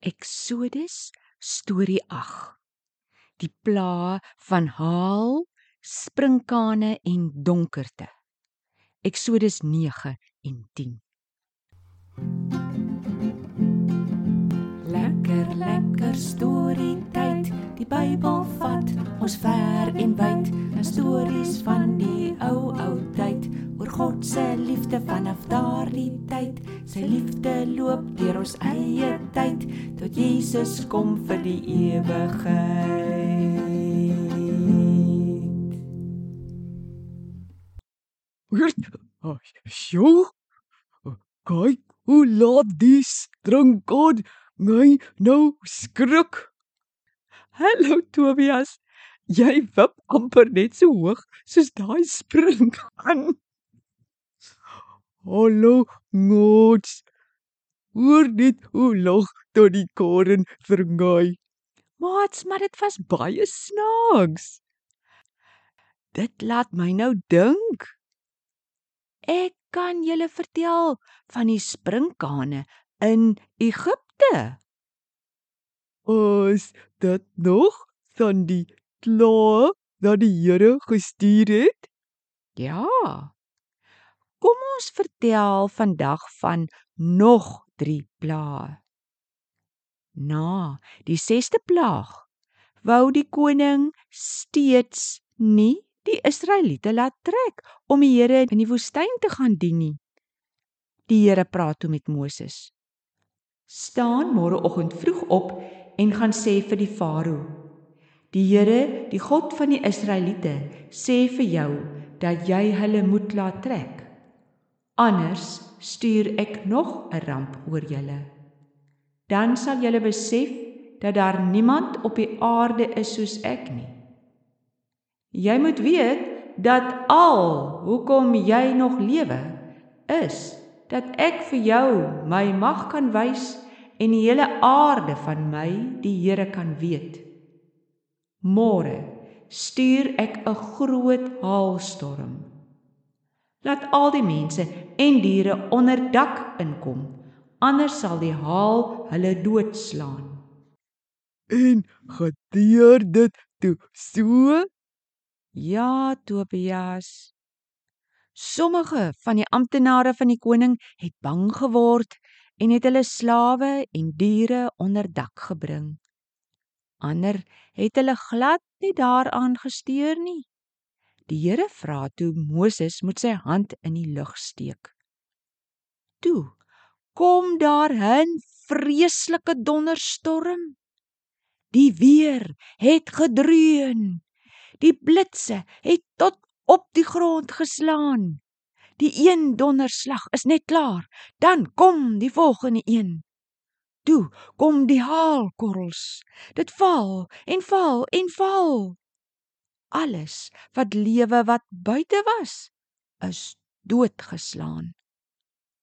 Eksodus storie 8. Die plaae van haal, sprinkane en donkerte. Eksodus 9 en 10. Lekker lekker storie tyd. Die Bybel vat ons ver en wyd. 'n Stories van die ou ou tyd God se liefde vanaf daardie tyd. Sy liefde loop deur ons eie tyd tot Jesus kom vir die ewigheid. Sjoe. Kyk hoe laat die strinkaan my nou skrik. Hallo Tobias. Jy wip amper net so hoog soos daai sprinkaan. Hallo mots. Hoor net hoe lag tot die koren vergaai. Maats, maar dit was baie snaaks. Dit laat my nou dink. Ek kan julle vertel van die sprinkane in Egipte. Is dit nog van die klaar dat die Here gestuur het? Ja. Kom ons vertel vandag van nog 3 plaae. Na die 6ste plaag wou die koning steeds nie die Israeliete laat trek om die Here in die woestyn te gaan dien nie. Die Here praat toe met Moses. Staan môreoggend vroeg op en gaan sê vir die Farao: Die Here, die God van die Israeliete, sê vir jou dat jy hulle moet laat trek. Anders stuur ek nog 'n ramp oor julle. Dan sal julle besef dat daar niemand op die aarde is soos ek nie. Jy moet weet dat al hoekom jy nog lewe is dat ek vir jou my mag kan wys en die hele aarde van my die Here kan weet. Môre stuur ek 'n groot haalstorm. Laat al die mense en diere onder dak inkom, anders sal die haal hulle doodslaan. En gebeur dit toe so? Ja, Tobias. Sommige van die amptenare van die koning het bang geword en het hulle slawe en diere onder dak gebring. Ander het hulle glad nie daaraan gesteur nie. Die Here vra toe Moses moet sy hand in die lug steek. Toe kom daar 'n vreeslike donderstorm. Die weer het gedreun. Die blitse het tot op die grond geslaan. Die een donderslag is net klaar, dan kom die volgende een. Toe kom die haalkorrels. Dit val en val en val. Alles wat lewe wat buite was, is doodgeslaan.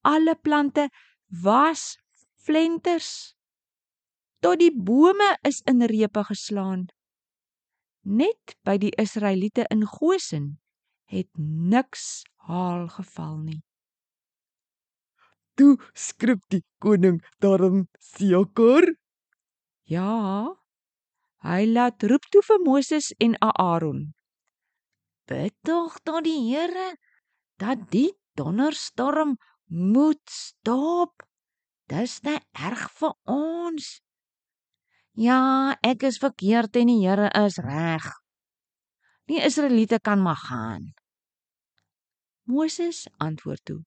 Alle plante was flenters. Tot die bome is in repe geslaan. Net by die Israeliete in Goshen het niks haal geval nie. Toe skrik die koning daarom seker. Ja. Hy laat roep toe vir Moses en Aaron. Bid tog tot die Here dat die donderstorm moet stop. Dis net erg vir ons. Ja, ek is verkeerd en die Here is reg. Die Israeliete kan maar gaan. Moses antwoord toe: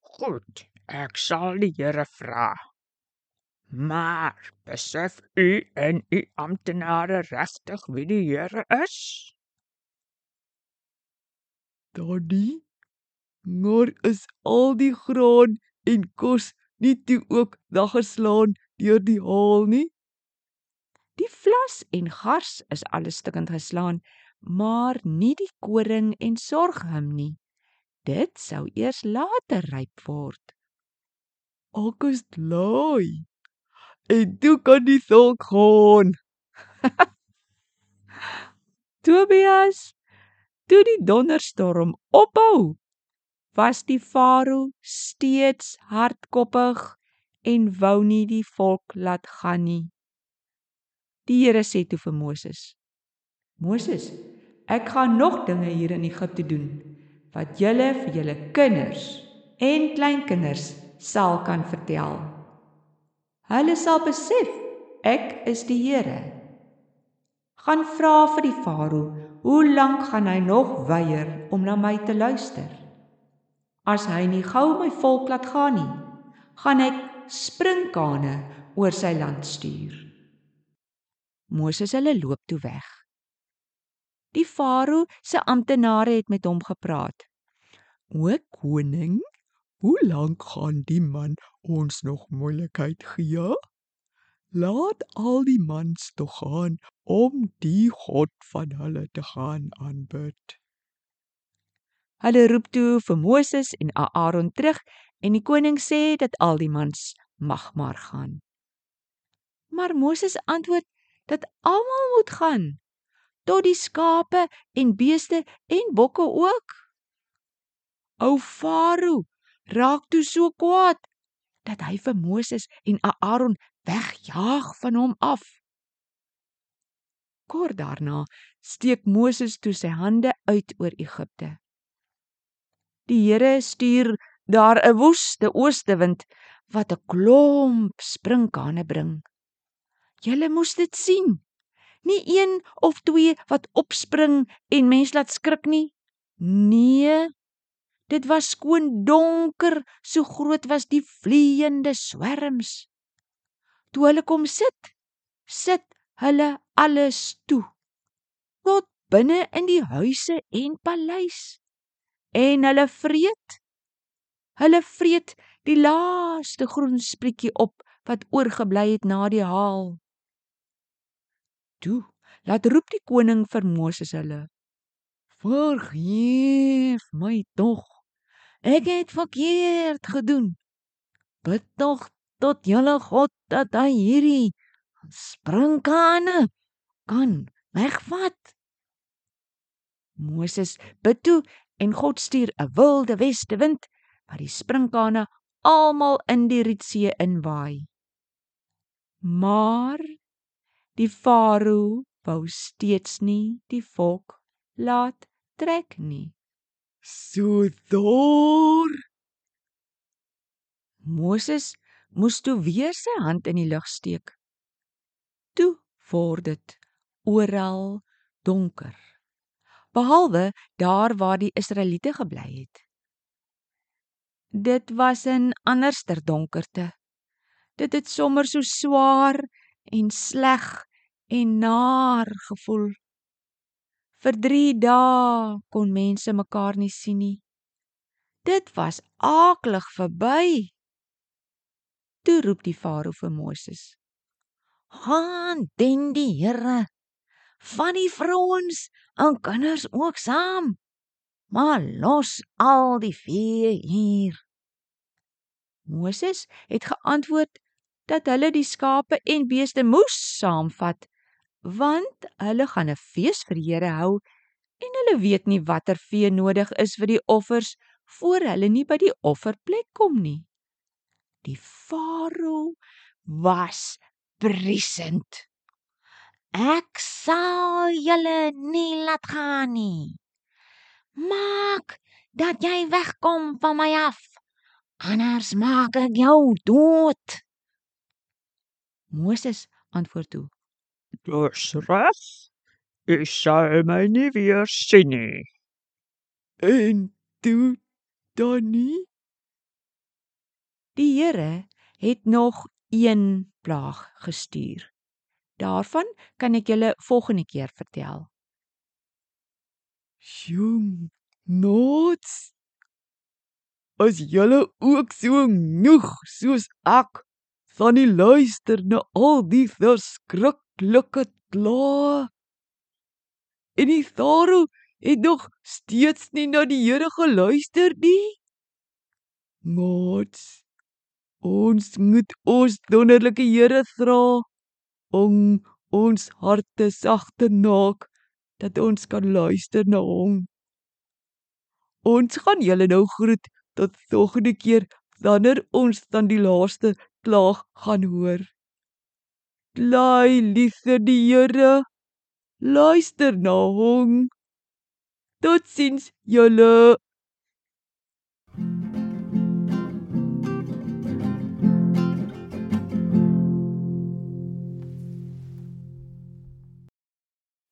Goed, ek sal die Here vra. Maar besef u en u amptenare regtig wie die Here is? Daddy, maar is al die graan en kos nie toe ook weggeslaan deur die haal nie? Die vlas en gars is alles stukkend geslaan, maar nie die koring en sorghum nie. Dit sou eers later ryp word. Ek is bly. En toe kan die saak gaan. Tobias, toe die donderstorm ophou, was die farao steeds hardkoppig en wou nie die volk laat gaan nie. Die Here sê toe vir Moses: Moses, ek gaan nog dinge hier in Egipte doen wat julle vir julle kinders en kleinkinders sal kan vertel. Hulle sal besef ek is die Here. Gaan vra vir die Farao, hoe lank gaan hy nog weier om na my te luister? As hy nie gou my volk laat gaan nie, gaan ek sprinkane oor sy land stuur. Moses hulle loop toe weg. Die farao se amptenare het met hom gepraat. O koning, hoe lank gaan die man ons nog moeilikheid gee? Laat al die mans toe gaan om die God van hulle te gaan aanbid. Hulle roep toe vir Moses en Aaron terug en die koning sê dat al die mans mag maar gaan. Maar Moses antwoord dat almal moet gaan, tot die skape en beeste en bokke ook. Ou Farao raak toe so kwaad dat hy vir Moses en Aaron wegjaag van hom af. Kort daarna steek Moses toe sy hande uit oor Egipte. Die Here stuur daar 'n woeste oostewind wat 'n klomp sprinkane bring. Julle moes dit sien. Nie een of twee wat opspring en mens laat skrik nie. Nee. Dit was skoon donker, so groot was die vleiende swerms. Toe hulle kom sit, sit hulle alles toe. Tot binne in die huise en paleis. En hulle vreet. Hulle vreet die laaste groen sprietjie op wat oorgebly het na die haal. Toe, laat roep die koning vir Moses hulle. Vergeef my tog. Ek het verkeerd gedoen. Bid tog tot julle God dat hy hierdie sprinkane kan wegvat. Moses bid toe en God stuur 'n wilde weste wind wat die sprinkane almal in die Rietsee inwaai. Maar die farao wou steeds nie die volk laat trek nie. So dor. Moses moes toe weer sy hand in die lug steek. Toe word dit oral donker. Behalwe daar waar die Israeliete gebly het. Dit was 'n anderster donkerte. Dit het sommer so swaar en sleg en naar gevoel. Vir 3 dae kon mense mekaar nie sien nie. Dit was aaklig verby. Toe roep die farao vir Moses. "Gaan dien die Here van die vrouens en kinders ook saam, maar los al die vee hier." Moses het geantwoord dat hulle die skape en beeste moes saamvat want hulle gaan 'n fees vir die Here hou en hulle weet nie watter vee nodig is vir die offers voor hulle nie by die offerplek kom nie. Die farao was briesend. Ek sal julle nie laat gaan nie. Maak dat jy wegkom van my af. Anders maak ek jou dood. Moses antwoord toe: Dis reg. Ek sal my nie weer sien nie. En toe dan nie? Die Here het nog een plaag gestuur. Daarvan kan ek julle volgende keer vertel. Jong, nots. As julle ook so genoeg soos ek van die luister na al die verskriklike kla. En die Farao het nog steeds nie na die Here geluister nie. Nots. Ons moet ons wonderlike Here vra om ons harte sag te maak dat ons kan luister na hom. Ons gaan julle nou groet tot volgende keer wanneer ons dan die laaste plaag gaan hoor. Bly lief vir die Here. Luister na hom. Totsiens julle.